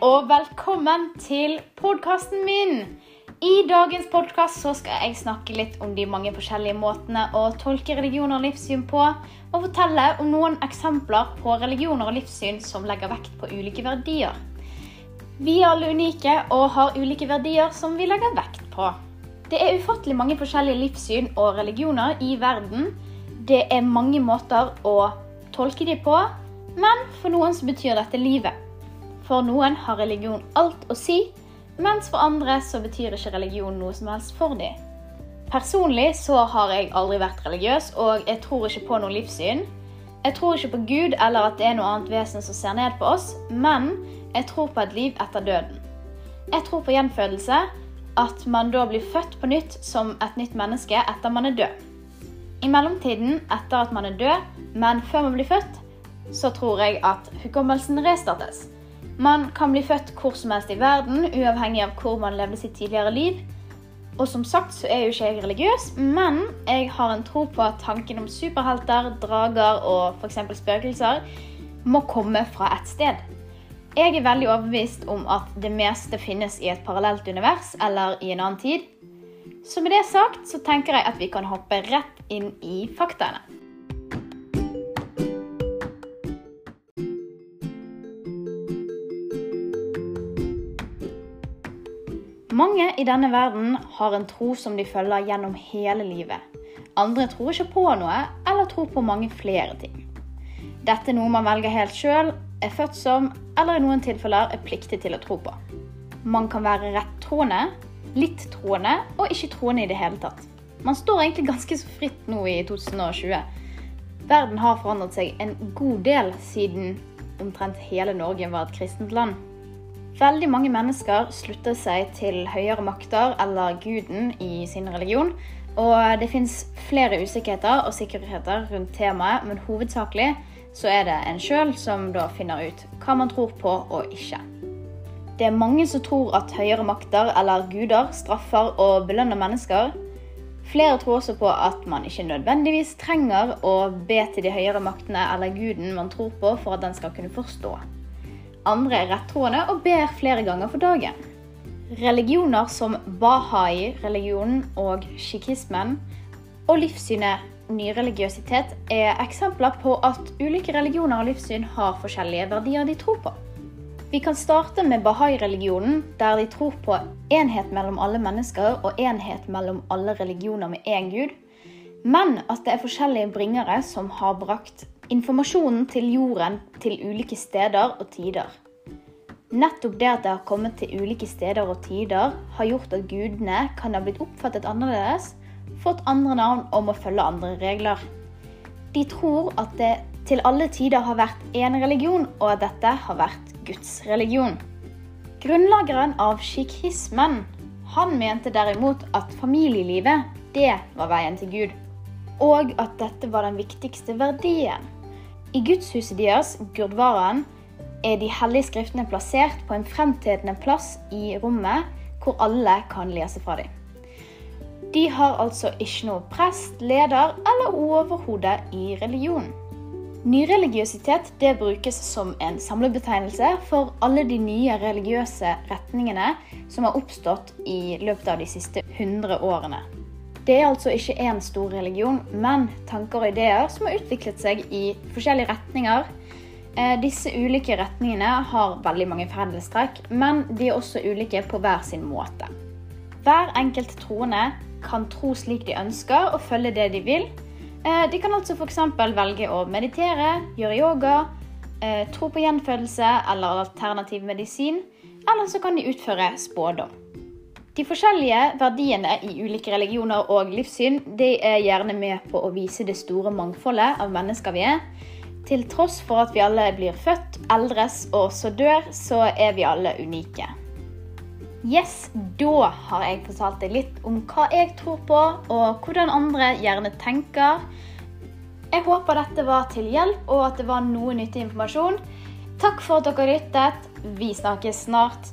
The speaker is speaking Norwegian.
og velkommen til podkasten min. I dagens podkast skal jeg snakke litt om de mange forskjellige måtene å tolke religioner og livssyn på, og fortelle om noen eksempler på religioner og livssyn som legger vekt på ulike verdier. Vi er alle unike og har ulike verdier som vi legger vekt på. Det er ufattelig mange forskjellige livssyn og religioner i verden. Det er mange måter å tolke de på, men for noen så betyr dette livet. For noen har religion alt å si, mens for andre så betyr ikke religion noe som helst for dem. Personlig så har jeg aldri vært religiøs, og jeg tror ikke på noe livssyn. Jeg tror ikke på Gud eller at det er noe annet vesen som ser ned på oss, men jeg tror på et liv etter døden. Jeg tror på gjenfødelse, at man da blir født på nytt som et nytt menneske etter man er død. I mellomtiden, etter at man er død, men før man blir født, så tror jeg at hukommelsen restartes. Man kan bli født hvor som helst i verden, uavhengig av hvor man levde sitt tidligere liv. Og som sagt så er jo ikke jeg religiøs, men jeg har en tro på at tanken om superhelter, drager og f.eks. spøkelser må komme fra et sted. Jeg er veldig overbevist om at det meste finnes i et parallelt univers eller i en annen tid. Så med det sagt så tenker jeg at vi kan hoppe rett inn i faktaene. Mange i denne verden har en tro som de følger gjennom hele livet. Andre tror ikke på noe, eller tror på mange flere ting. Dette er noe man velger helt sjøl, er født som, eller i noen tilfeller er pliktig til å tro på. Man kan være rettroende, litt troende og ikke troende i det hele tatt. Man står egentlig ganske så fritt nå i 2020. Verden har forandret seg en god del siden omtrent hele Norge var et kristent land. Veldig mange mennesker slutter seg til høyere makter eller guden i sin religion. Og det fins flere usikkerheter og sikkerheter rundt temaet, men hovedsakelig så er det en sjøl som da finner ut hva man tror på og ikke. Det er mange som tror at høyere makter eller guder straffer og belønner mennesker. Flere tror også på at man ikke nødvendigvis trenger å be til de høyere maktene eller guden man tror på, for at den skal kunne forstå. Andre er rettroende og ber flere ganger for dagen. Religioner som bahai-religionen og sjikismen og livssynet nyreligiøsitet er eksempler på at ulike religioner og livssyn har forskjellige verdier de tror på. Vi kan starte med bahai-religionen, der de tror på enhet mellom alle mennesker og enhet mellom alle religioner med én gud, men at det er forskjellige bringere som har brakt informasjonen til jorden til ulike steder og tider. Nettopp det at det har kommet til ulike steder og tider, har gjort at gudene kan ha blitt oppfattet annerledes, fått andre navn og må følge andre regler. De tror at det til alle tider har vært én religion, og at dette har vært Guds religion. Grunnlageren av sjikhismen han mente derimot at familielivet, det var veien til Gud. Og at dette var den viktigste verdien. I gudshuset deres, Gurdvaraen, er de hellige skriftene plassert på en fremtredende plass i rommet hvor alle kan lese fra dem. De har altså ikke noe prest, leder eller overhode i religion. Nyreligiøsitet det brukes som en samlebetegnelse for alle de nye religiøse retningene som har oppstått i løpet av de siste 100 årene. Det er altså ikke én stor religion, men tanker og ideer som har utviklet seg i forskjellige retninger. Eh, disse ulike retningene har veldig mange fellestrekk, men de er også ulike på hver sin måte. Hver enkelt troende kan tro slik de ønsker og følge det de vil. Eh, de kan altså f.eks. velge å meditere, gjøre yoga, eh, tro på gjenfødelse eller alternativ medisin, eller så kan de utføre spådom. De forskjellige verdiene i ulike religioner og livssyn de er gjerne med på å vise det store mangfoldet av mennesker vi er. Til tross for at vi alle blir født, eldres og så dør, så er vi alle unike. Yes, da har jeg fortalt deg litt om hva jeg tror på, og hvordan andre gjerne tenker. Jeg håper dette var til hjelp, og at det var noe nyttig informasjon. Takk for at dere lyttet. Vi snakkes snart.